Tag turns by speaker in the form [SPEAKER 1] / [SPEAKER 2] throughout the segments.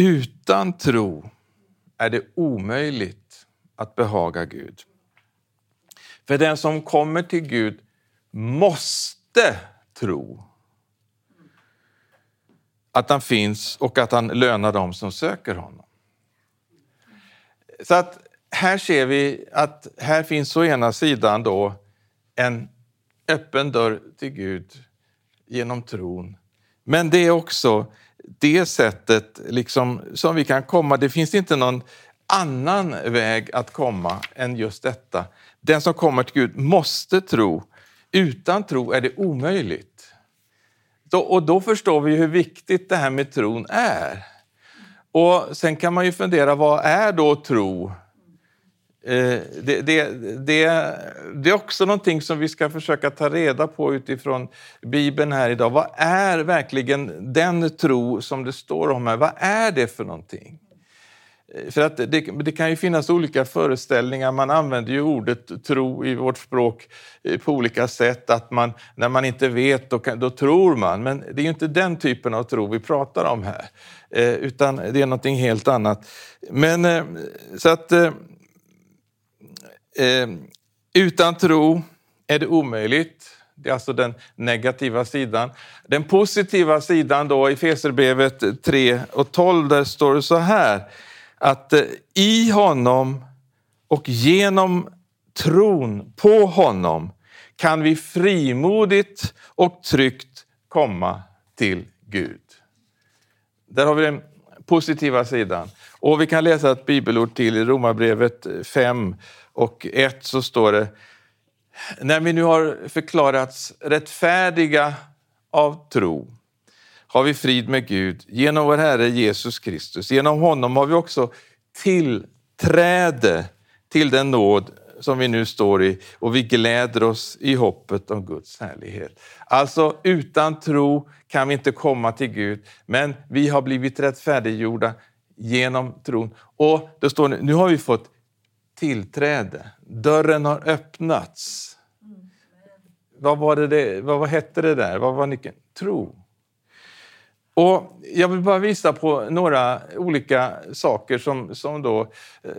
[SPEAKER 1] utan tro är det omöjligt att behaga Gud. För den som kommer till Gud måste tro att han finns och att han lönar dem som söker honom. Så att här ser vi att här finns å ena sidan då en öppen dörr till Gud genom tron. Men det är också det sättet liksom som vi kan komma. Det finns inte någon annan väg att komma än just detta. Den som kommer till Gud måste tro. Utan tro är det omöjligt. Och då förstår vi hur viktigt det här med tron är. Och Sen kan man ju fundera, vad är då tro? Eh, det, det, det, det, är också någonting som vi ska försöka ta reda på utifrån Bibeln här idag. Vad är verkligen den tro som det står om här? Vad är det för någonting? Eh, för att det, det, kan ju finnas olika föreställningar. Man använder ju ordet tro i vårt språk eh, på olika sätt. Att man, när man inte vet, då, kan, då tror man. Men det är ju inte den typen av tro vi pratar om här. Eh, utan det är någonting helt annat. Men eh, så att eh, eh, utan tro är det omöjligt. Det är alltså den negativa sidan. Den positiva sidan då i Feserbrevet 3 och 12, där står det så här att eh, i honom och genom tron på honom kan vi frimodigt och tryggt komma till Gud. Där har vi den positiva sidan. Och Vi kan läsa ett bibelord till i Romarbrevet 5 och 1 så står det När vi nu har förklarats rättfärdiga av tro har vi frid med Gud genom vår Herre Jesus Kristus. Genom honom har vi också tillträde till den nåd som vi nu står i och vi gläder oss i hoppet om Guds härlighet. Alltså utan tro kan vi inte komma till Gud, men vi har blivit rättfärdiggjorda genom tron. Och det står nu, nu har vi fått tillträde. Dörren har öppnats. Vad, var det, det vad, vad hette det där? Vad var nyckeln? Tro. Och jag vill bara visa på några olika saker som, som, då, eh,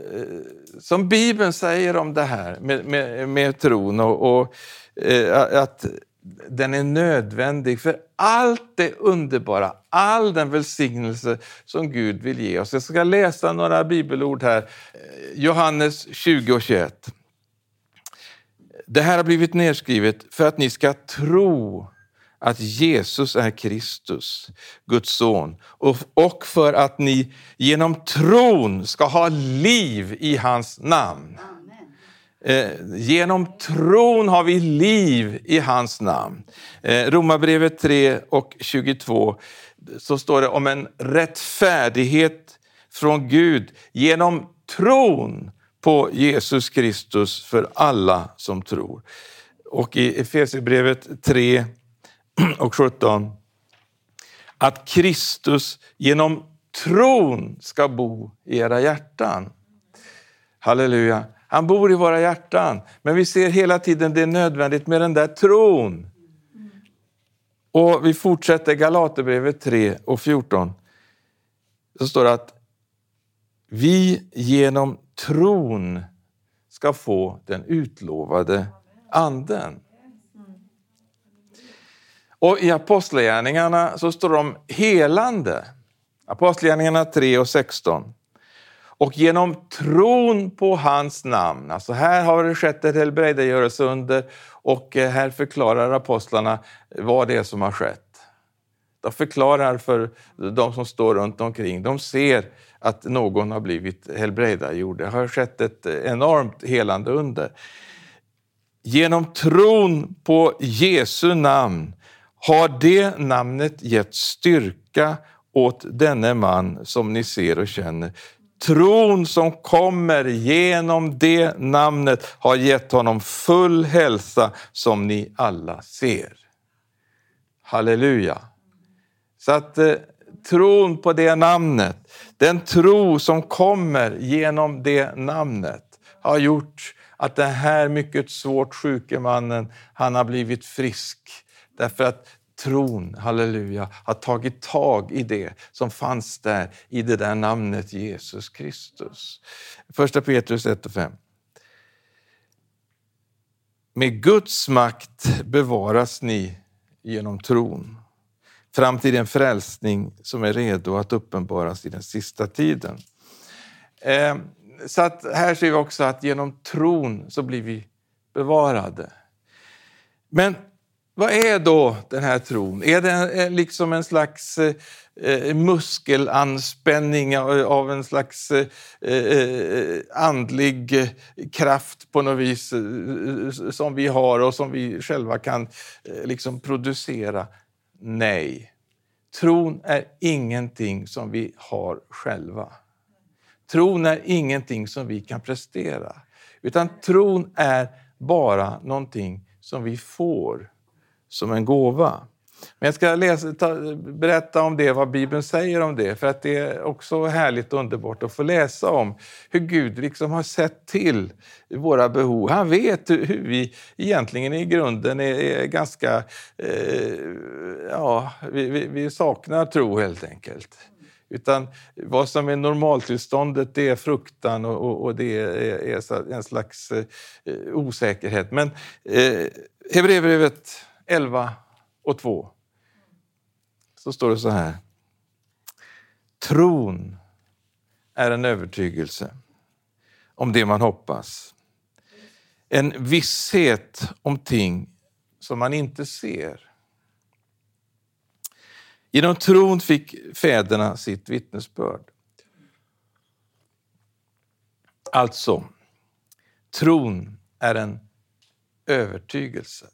[SPEAKER 1] som Bibeln säger om det här med, med, med tron och, och eh, att den är nödvändig för allt det underbara, all den välsignelse som Gud vill ge oss. Jag ska läsa några bibelord här. Eh, Johannes 20 och 21. Det här har blivit nedskrivet för att ni ska tro att Jesus är Kristus, Guds son och för att ni genom tron ska ha liv i hans namn. Eh, genom tron har vi liv i hans namn. Eh, Romarbrevet 3 och 22 så står det om en rättfärdighet från Gud genom tron på Jesus Kristus för alla som tror. Och i Efesierbrevet 3 och 17 att Kristus genom tron ska bo i era hjärtan. Halleluja. Han bor i våra hjärtan, men vi ser hela tiden det är nödvändigt med den där tron. Och Vi fortsätter Galaterbrevet 3 och 14. Så står det att vi genom tron ska få den utlovade anden. Och i Apostlagärningarna så står de helande. Apostlagärningarna 3 och 16. Och genom tron på hans namn, alltså här har det skett ett helbrägdagörelse under och eh, här förklarar apostlarna vad det är som har skett. De förklarar för de som står runt omkring. De ser att någon har blivit helbrägdagjord. Det har skett ett enormt helande under. Genom tron på Jesu namn har det namnet gett styrka åt denne man som ni ser och känner. Tron som kommer genom det namnet har gett honom full hälsa som ni alla ser. Halleluja! Så att eh, tron på det namnet, den tro som kommer genom det namnet har gjort att den här mycket svårt sjuke mannen, han har blivit frisk. Därför att tron, halleluja, har tagit tag i det som fanns där i det där namnet Jesus Kristus. Första Petrus 1 och 5. Med Guds makt bevaras ni genom tron fram till den frälsning som är redo att uppenbaras i den sista tiden. Eh, så att här ser vi också att genom tron så blir vi bevarade. Men vad är då den här tron? Är det eh, liksom en slags eh, eh muskelanspänning av en slags eh, eh, andlig kraft på något vis som vi har och som vi själva kan liksom producera? Nej. Tron är ingenting som vi har själva. Tron är ingenting som vi kan prestera. Utan tron är bara någonting som vi får som en gåva. Men jag ska läsa, ta, berätta om det, vad Bibeln säger om det, för att det är också härligt och underbart att få läsa om hur Gud liksom har sett till våra behov. Han vet hur vi egentligen i grunden är, är ganska... Eh, ja, vi, vi, vi saknar tro helt enkelt. Utan vad som är normaltillståndet det är fruktan och, och, och det är, är, en slags eh, osäkerhet. Men eh, Hebreerbrevet 11 och 2 så står det så här. Tron är en övertygelse om det man hoppas. En visshet om ting som man inte ser. Genom tron fick fäderna sitt vittnesbörd. Alltså, tron är en övertygelse.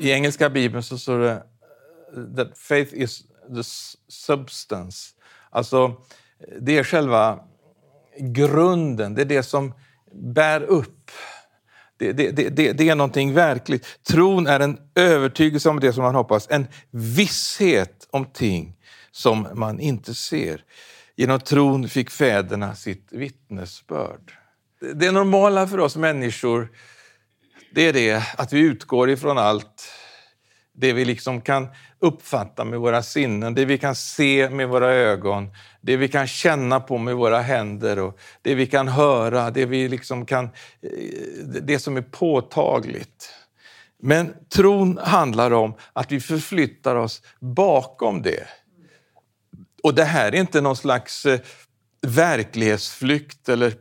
[SPEAKER 1] I engelska bibeln så står det eh, that faith is the substance. Alltså, det är själva grunden, det är det som bär upp. Det, det, det, det, är någonting verkligt. Tron är en övertygelse om det som man hoppas, en visshet om ting som man inte ser. Genom tron fick fäderna sitt vittnesbörd. Det normala för oss människor det är det att vi utgår ifrån allt det vi liksom kan uppfatta med våra sinnen, det vi kan se med våra ögon, det vi kan känna på med våra händer och det vi kan höra, det, vi liksom kan, eh, det som är påtagligt. Men tron handlar om att vi förflyttar oss bakom det. Och det här är inte någon slags eh, verklighetsflykt eller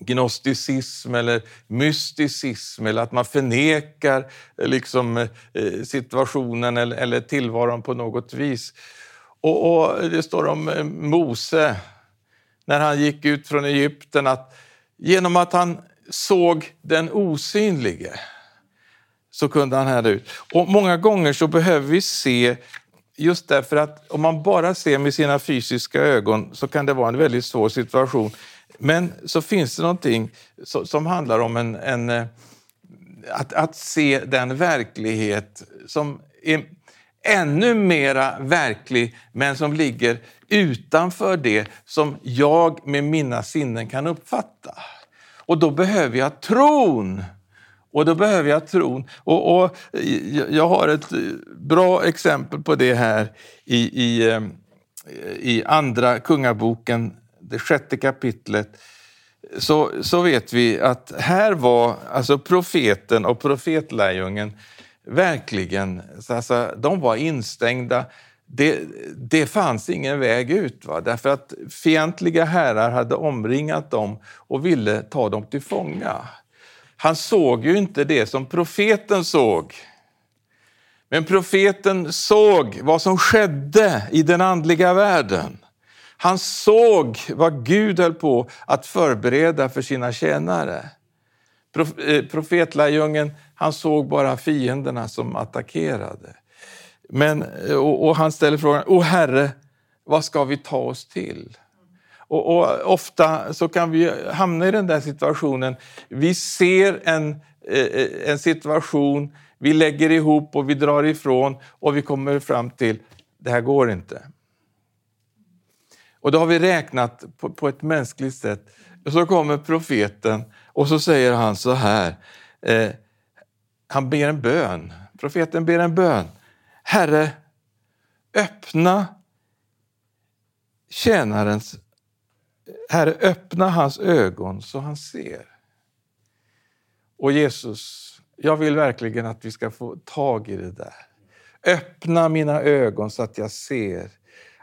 [SPEAKER 1] gnosticism eller mysticism eller att man förnekar eh, liksom, eh, situationen eller, eller tillvaron på något vis. Och, och, Det står om eh, Mose när han gick ut från Egypten att genom att han såg den osynlige så kunde han härda ut. Och Många gånger så behöver vi se just därför att om man bara ser med sina fysiska ögon så kan det vara en väldigt svår situation. Men så finns det någonting som handlar om en, en eh, att, att se den verklighet som är ännu mera verklig men som ligger utanför det som jag med mina sinnen kan uppfatta. Och då behöver jag tron. Och då behöver jag tron. Och, och eh, jag har ett eh, bra exempel på det här i, i, i Andra Kungaboken det sjätte kapitlet, så, så vet vi att här var alltså profeten och profetlärjungen verkligen, alltså, de var instängda. Det, det fanns ingen väg ut, va? därför att fientliga herrar hade omringat dem och ville ta dem till fånga. Han såg ju inte det som profeten såg. Men profeten såg vad som skedde i den andliga världen. Han såg vad Gud höll på att förbereda för sina tjänare. Eh, profetlärjungen, han såg bara fienderna som attackerade. Men, eh, och, och han ställer frågan, O Herre, vad ska vi ta oss till? Och, och, ofta så kan vi hamna i den där situationen. Vi ser en, eh, en situation, vi lägger ihop och vi drar ifrån och vi kommer fram till, det här går inte. Och då har vi räknat på, på ett mänskligt sätt. Och så kommer profeten och så säger han så här. Eh, han ber en bön. Profeten ber en bön. Herre, öppna tjänarens Herre, öppna hans ögon så han ser. Och Jesus, jag vill verkligen att vi ska få tag i det där. Öppna mina ögon så att jag ser.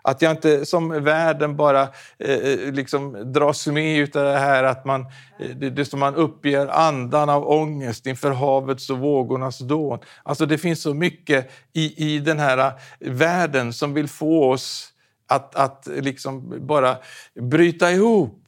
[SPEAKER 1] Att jag inte som världen bara eh, eh liksom dras med av det här att man, eh, det, det som man uppger andan av ångest inför havets och vågornas dån. Alltså det finns så mycket i, i den här eh, världen som vill få oss att, att liksom bara bryta ihop.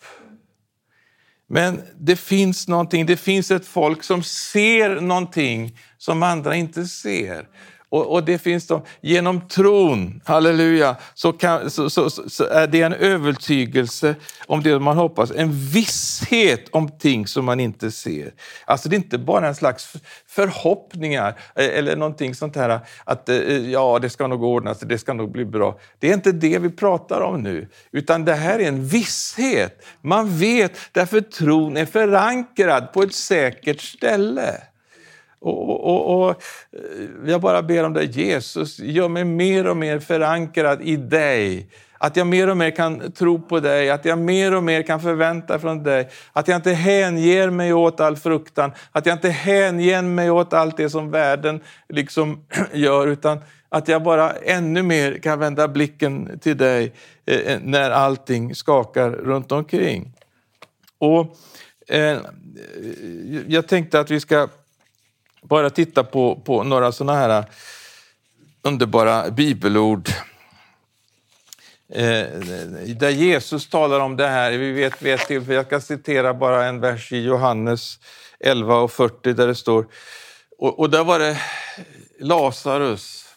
[SPEAKER 1] Men det finns någonting, det finns ett folk som ser någonting som andra inte ser. Och, och, det finns då, genom tron, halleluja, så, kan, så, så, så, är det en övertygelse om det man hoppas, en visshet om ting som man inte ser. Alltså det är inte bara en slags förhoppningar e, eller någonting sånt här att eh, ja, det ska nog ordna sig, det ska nog bli bra. Det är inte det vi pratar om nu, utan det här är en visshet. Man vet därför tron är förankrad på ett säkert ställe. Och, och, och, eh, jag bara ber om dig Jesus, gör mig mer och mer förankrad i dig. Att jag mer och mer kan tro på dig, att jag mer och mer kan förvänta från dig. Att jag inte hänger mig åt all fruktan, att jag inte hänger mig åt allt det som världen liksom gör, utan att jag bara ännu mer kan vända blicken till dig eh, eh när allting skakar runt omkring. Och eh, Jag tänkte att vi ska bara titta på, på några sådana här äh, underbara bibelord eh, där Jesus talar om det här. Vi vet vid ett tillfälle, jag ska citera bara en vers i Johannes 11 och 40 där det står, och, och där var det Lazarus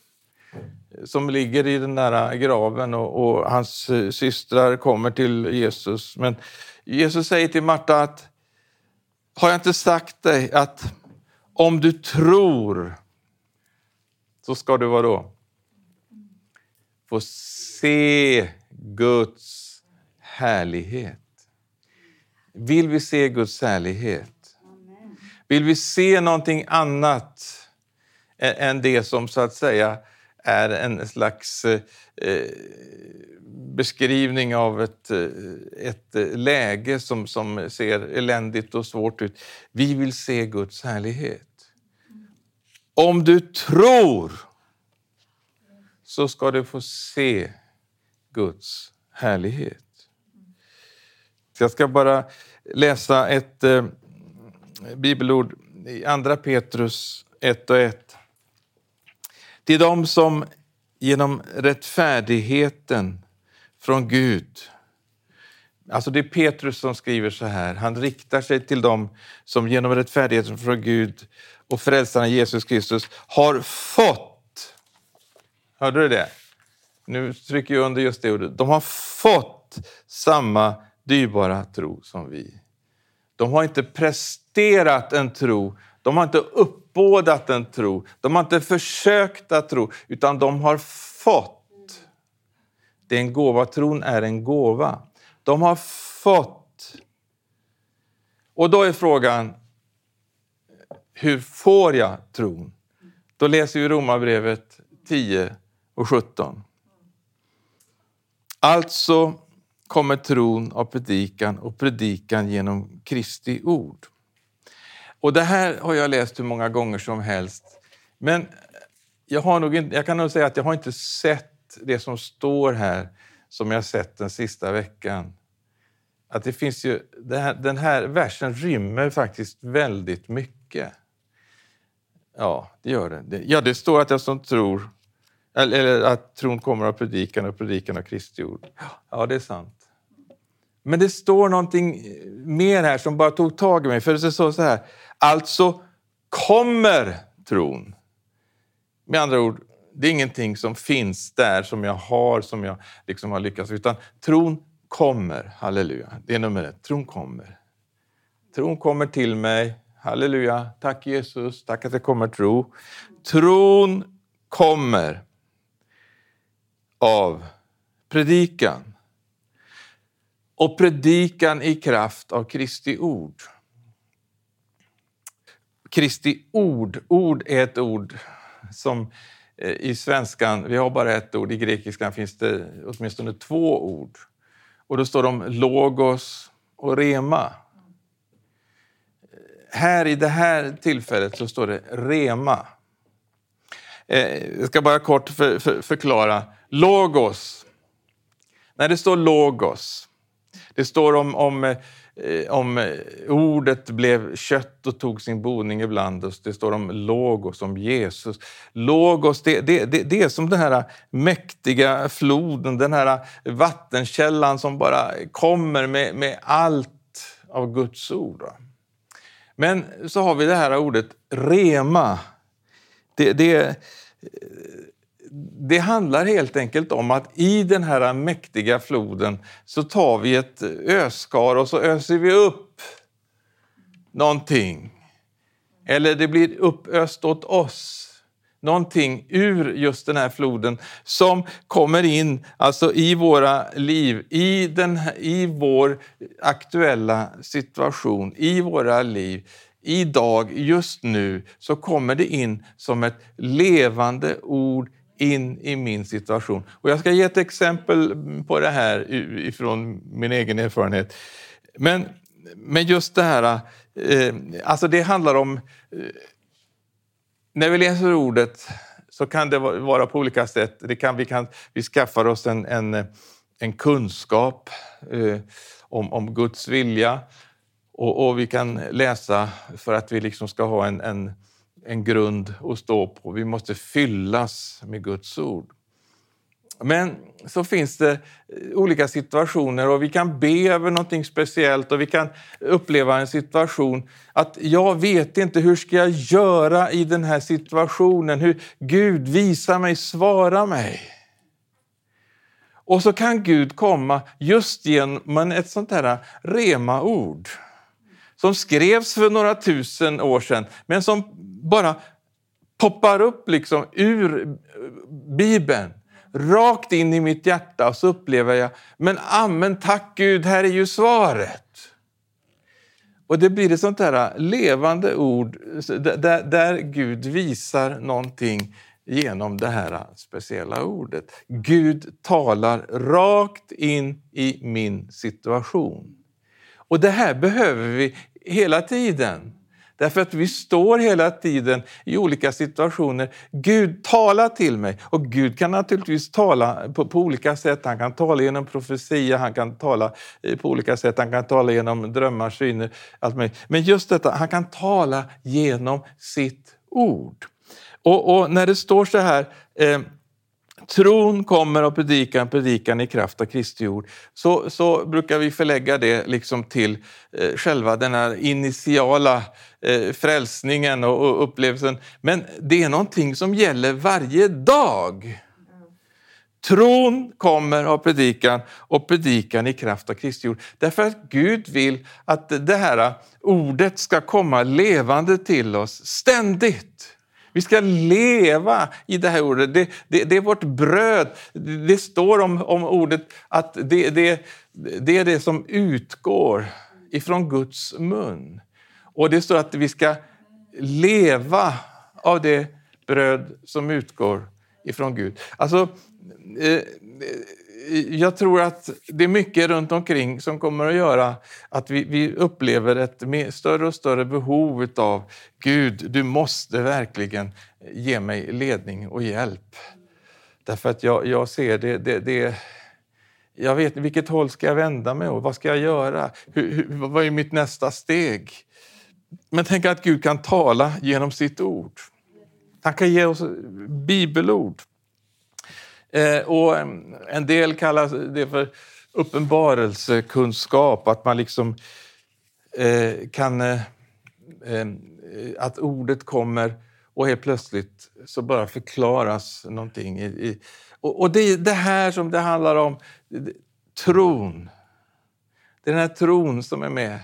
[SPEAKER 1] som ligger i den där äh, graven och, och, hans äh, systrar kommer till Jesus. Men Jesus säger till Marta att har jag inte sagt dig att om du tror så ska du vadå? Få se Guds härlighet. Vill vi se Guds härlighet? Vill vi se någonting annat än det som så att säga är en slags eh, beskrivning av ett, eh, ett eh, läge som, som ser eländigt och svårt ut. Vi vill se Guds härlighet. Om du tror så ska du få se Guds härlighet. Jag ska bara läsa ett eh, bibelord i Andra Petrus 1 och 1. Till dem som genom rättfärdigheten från Gud Alltså det är Petrus som skriver så här. Han riktar sig till dem som genom rättfärdigheten från Gud och frälsaren Jesus Kristus har fått. Hörde du det? Nu trycker jag under just det ordet. De har fått samma dyrbara tro som vi. De har inte presterat en tro, de har inte uppbådat en tro, de har inte försökt att tro, utan de har fått. Det är en gåva. Tron är en gåva. De har fått. Och då är frågan, hur får jag tron? Då läser vi Romarbrevet 10 och 17. Alltså kommer tron av predikan och predikan genom Kristi ord. Och Det här har jag läst hur många gånger som helst. Men jag, har nog inte, jag kan nog säga att jag har inte sett det som står här som jag sett den sista veckan. Att det finns ju, här, den här versen rymmer faktiskt väldigt mycket. Ja, det gör den. Ja, det står att jag som tror, eller att tron kommer av predikan och predikan av Kristi ord. Ja, det är sant. Men det står någonting eh, mer här som bara tog tag i mig. För det står så här, alltså kommer tron. Med andra ord, det är ingenting som finns där som jag har, som jag liksom har lyckats utan tron kommer. Halleluja. Det är nummer ett. Tron kommer. Tron kommer till mig. Halleluja. Tack Jesus. Tack att det kommer tro. Tron kommer av predikan. Och predikan i kraft av Kristi ord. Kristi ord, ord är ett ord som Eh, i svenskan, vi har bara ett ord, i grekiskan finns det åtminstone två ord. Och då står de logos och rema. Eh, här i det här tillfället så står det rema. Eh, jag ska bara kort för, för, förklara. Logos. När det står logos, det står om, om, Eh, om eh, ordet blev kött och tog sin boning ibland oss. Det står om logos, om Jesus. Logos, det, det, det, det är som den här mäktiga floden, den här vattenkällan som bara kommer med, med allt av Guds ord. Men så har vi det här ordet rema. Det, det, eh, det handlar helt enkelt om att i den här mäktiga floden så tar vi ett öskar och så öser vi upp någonting. Eller det blir uppöst åt oss någonting ur just den här floden som kommer in alltså i våra liv, i, den, i vår aktuella situation, i våra liv. Idag, just nu, så kommer det in som ett levande ord in i min situation. Och jag ska ge ett exempel på det här ifrån min egen erfarenhet. Men, men just det här, eh, alltså det handlar om eh, när vi läser ordet så kan det vara på olika sätt. Det kan, vi, kan, vi skaffar oss en, en, en kunskap eh, om, om Guds vilja och, och, vi kan läsa för att vi liksom ska ha en, en, en grund att stå på. Vi måste fyllas med Guds ord. Men så finns det eh, olika situationer och vi kan be över någonting speciellt och vi kan uppleva en situation att jag vet inte hur ska jag göra i den här situationen. Hur Gud visa mig, svara mig. Och så kan Gud komma just genom ett sånt här rema-ord som skrevs för några tusen år sedan men som bara poppar upp liksom ur eh, Bibeln rakt in i mitt hjärta och så upplever jag, men amen, tack Gud, här är ju svaret. Och det blir ett sånt där eh, levande ord eh, där, där Gud visar någonting genom det här speciella ordet. Gud talar rakt in i min situation. Och det här behöver vi hela tiden. Därför att vi står hela tiden i olika situationer. Gud tala till mig och Gud kan naturligtvis tala på, på, olika sätt. Han kan tala genom profetia, han kan tala eh, på olika sätt, han kan tala genom drömmar, syner, allt möjligt. Men just detta, han kan tala genom sitt ord. Och, och när det står så här eh, Tron kommer av predikan, predikan i kraft av Kristi ord. Så, så brukar vi förlägga det liksom till eh, själva den här initiala eh, frälsningen och, och, upplevelsen. Men det är någonting som gäller varje dag. Tron kommer av predikan och predikan i kraft av Kristi ord. Därför att Gud vill att det här ordet ska komma levande till oss ständigt. Vi ska leva i det här ordet. Det, det, det är vårt bröd. Det står om, om ordet att det, det, det är det som utgår ifrån Guds mun. Och det står att vi ska leva av det bröd som utgår ifrån Gud. Alltså, eh, jag tror att det är mycket runt omkring som kommer att göra att vi, vi upplever ett större och större behov av Gud, du måste verkligen ge mig ledning och hjälp. Därför att jag, jag ser det, det, det jag vet vilket håll ska jag vända mig och vad ska jag göra? Hur, hur, vad är mitt nästa steg? Men tänk att Gud kan tala genom sitt ord. Han kan ge oss bibelord. Eh, och en del kallar det för uppenbarelsekunskap, att man liksom eh, kan... Eh, eh, att ordet kommer och helt plötsligt så bara förklaras någonting. I, och, och det är det här som det handlar om, tron. Det är den här tron som är med,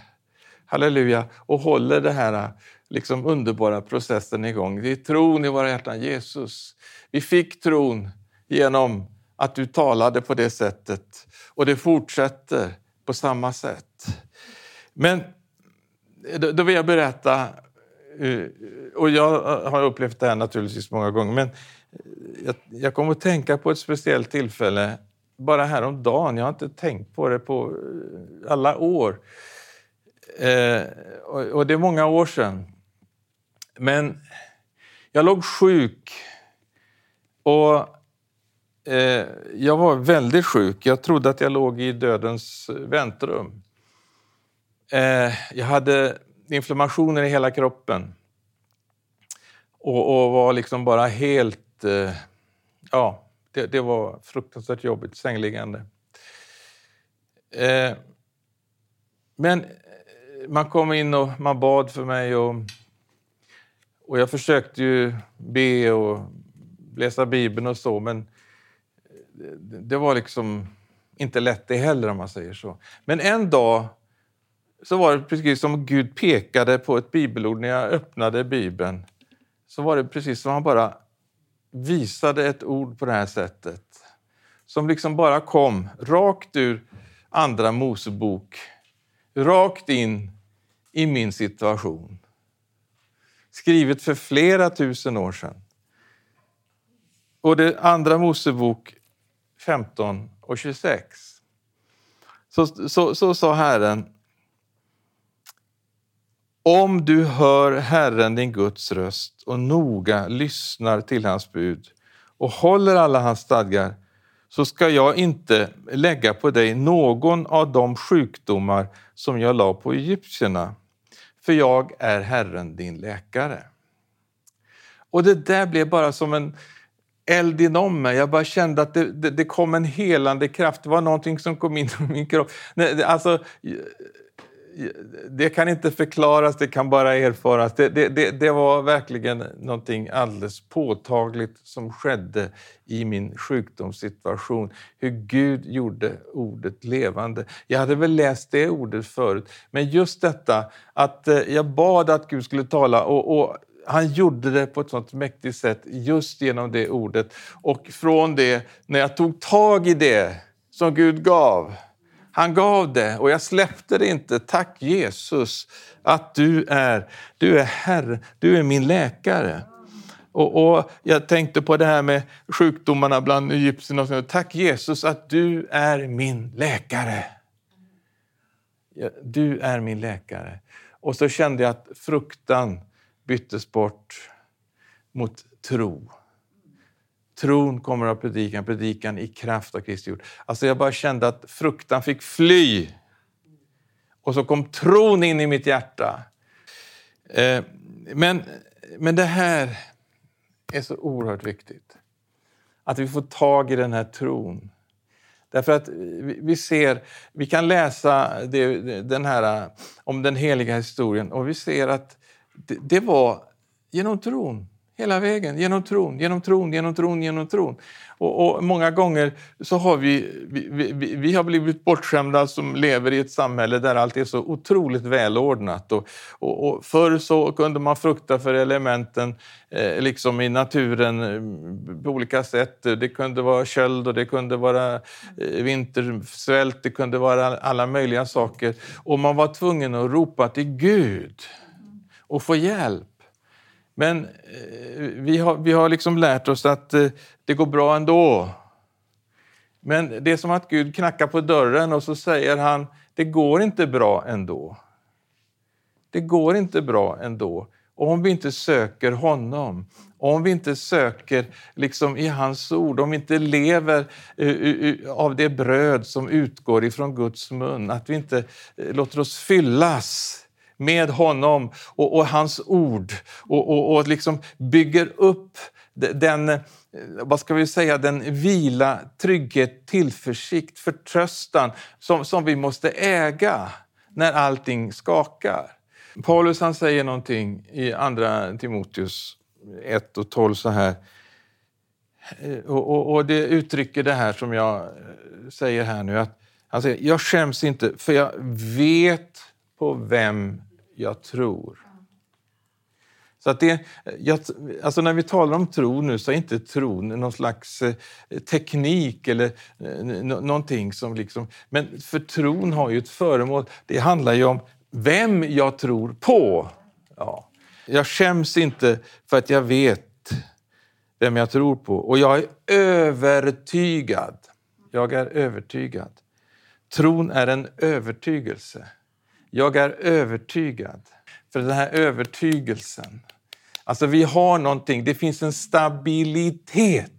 [SPEAKER 1] halleluja, och håller den här liksom underbara processen igång. Det är tron i våra hjärtan, Jesus. Vi fick tron genom att du talade på det sättet och det fortsätter på samma sätt. Men då vill jag berätta eh, och jag har upplevt det här naturligtvis många gånger, men eh, jag, jag kommer att tänka på ett speciellt tillfälle bara häromdagen. Jag har inte tänkt på det på eh, alla år. Eh, och, och det är många år sedan. Men jag låg sjuk och Eh, jag var väldigt sjuk. Jag trodde att jag låg i dödens eh, väntrum. Eh, jag hade inflammationer i hela kroppen och, och var liksom bara helt... Eh, ja, det, det, var fruktansvärt jobbigt, sängliggande. Eh, men eh, man kom in och man bad för mig och, och jag försökte ju be och läsa Bibeln och så, men det var liksom inte lätt det heller om man säger så. Men en dag så var det precis som Gud pekade på ett bibelord när jag öppnade Bibeln. Så var det precis som han bara visade ett ord på det här sättet. Som liksom bara kom rakt ur Andra Mosebok, rakt in i min situation. Skrivet för flera tusen år sedan. Och det Andra Mosebok 15 och 26. Så, så, så sa Herren, om du hör Herren din Guds röst och noga lyssnar till hans bud och håller alla hans stadgar så ska jag inte lägga på dig någon av de sjukdomar som jag la på egyptierna, för jag är Herren din läkare. Och det där blev bara som en eld inom mig. Jag bara kände att det, det, det kom en helande kraft. Det var någonting som kom in i min kropp. Nej, alltså, det kan inte förklaras, det kan bara erfaras. Det, det, det, det, var verkligen någonting alldeles påtagligt som skedde i min sjukdomssituation. Hur Gud gjorde ordet levande. Jag hade väl läst det ordet förut, men just detta att eh, jag bad att Gud skulle tala och, och han gjorde det på ett sånt mäktigt sätt just genom det ordet. Och från det, när jag tog tag i det som Gud gav, han gav det och jag släppte det inte. Tack Jesus att du är, du är Herre, du är min läkare. Och, och, Jag tänkte på det här med sjukdomarna bland egyptierna. Tack Jesus att du är min läkare. Du är min läkare. Och så kände jag att fruktan byttes bort mot tro. Tron kommer av predikan, predikan i kraft av Kristi ord. Alltså jag bara kände att fruktan fick fly. Och så kom tron in i mitt hjärta. Eh, men, men det här är så oerhört viktigt. Att vi får tag i den här tron. Därför att vi ser, vi kan läsa det, den här, om den heliga historien och vi ser att det, det var genom tron Hela vägen, genom tron, genom tron, genom tron, genom tron. Och, och många gånger så har vi, vi, vi, vi, har blivit bortskämda som lever i ett samhälle där allt är så otroligt välordnat. Och, och, och förr så kunde man frukta för elementen eh, liksom i naturen eh, på olika sätt. Det kunde vara köld och det kunde vara eh, vintersvält, det kunde vara alla möjliga saker. Och man var tvungen att ropa till Gud och få hjälp. Men eh, vi har, vi har liksom lärt oss att eh, det går bra ändå. Men det är som att Gud knackar på dörren och så säger han, det går inte bra ändå. Det går inte bra ändå. Om vi inte söker honom, om vi inte söker liksom i hans ord, om vi inte lever eh, av det bröd som utgår ifrån Guds mun, att vi inte låter oss fyllas med honom och, och hans ord och, och, och liksom bygger upp den, eh, vad ska vi säga, den vila, trygghet, tillförsikt, förtröstan som, som vi måste äga när allting skakar. Paulus han säger någonting i Andra Timoteus 1 och 12 så här. Eh, och, och, och, det uttrycker det här som jag eh, säger här nu. Att han säger, jag skäms inte för jag vet på vem jag tror. Så att det, jag, alltså när vi talar om tro nu så är inte tron någon slags eh, teknik eller eh, någonting som liksom... Men för tron har ju ett föremål. Det handlar ju om vem jag tror på. Ja. Jag skäms inte för att jag vet vem jag tror på. Och jag är övertygad. Jag är övertygad. Tron är en övertygelse. Jag är övertygad. För den här övertygelsen, alltså vi har någonting, det finns en stabilitet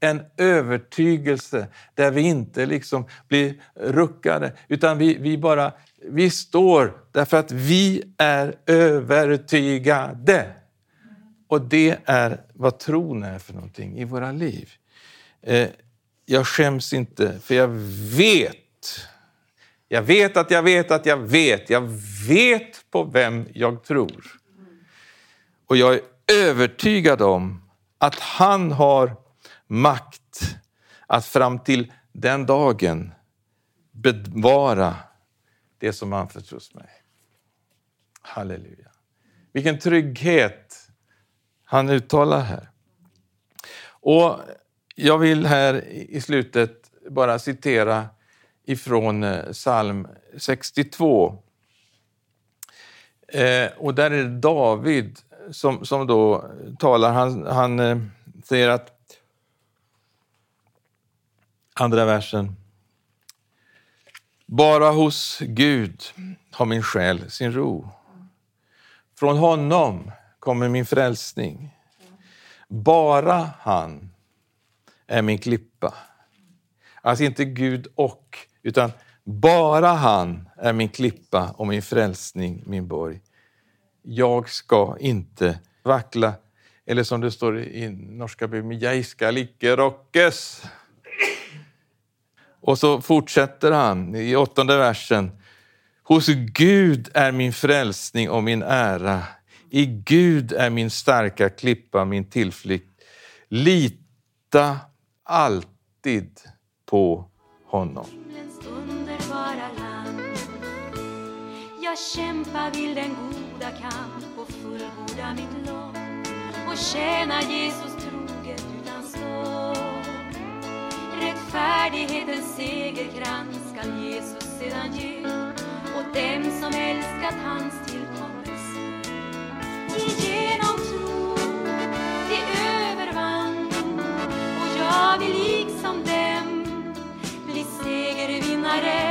[SPEAKER 1] en övertygelse där vi inte liksom blir ruckade, utan vi, vi bara vi står därför att vi är övertygade. Och det är vad tron är för någonting i våra liv. Eh, jag skäms inte, för jag vet. Jag vet att jag vet att jag vet. Jag vet på vem jag tror. Och jag är övertygad om att han har makt att fram till den dagen bevara det som anförtros mig. Halleluja. Vilken trygghet han uttalar här. Och Jag vill här i slutet bara citera ifrån eh, psalm 62. Eh, och där är det David som, som då talar. Han, han eh, säger att Andra versen. Bara hos Gud har min själ sin ro. Från honom kommer min frälsning. Bara han är min klippa. Alltså inte Gud och, utan bara han är min klippa och min frälsning, min borg. Jag ska inte vackla, eller som det står i norska bibeln, jag ska icke rockes. Och så fortsätter han i åttonde versen. Hos Gud är min frälsning och min ära. I Gud är min starka klippa, min tillflykt. Lita alltid på honom. jag kämpa vill den goda kamp och fullborda mitt lopp och tjäna Jesus troget utan stopp. Rättfärdighetens segerkrans skall Jesus sedan ge åt dem som älskat hans
[SPEAKER 2] tillkommelse. Genom tro de övervann och jag vill liksom dem bli segervinnare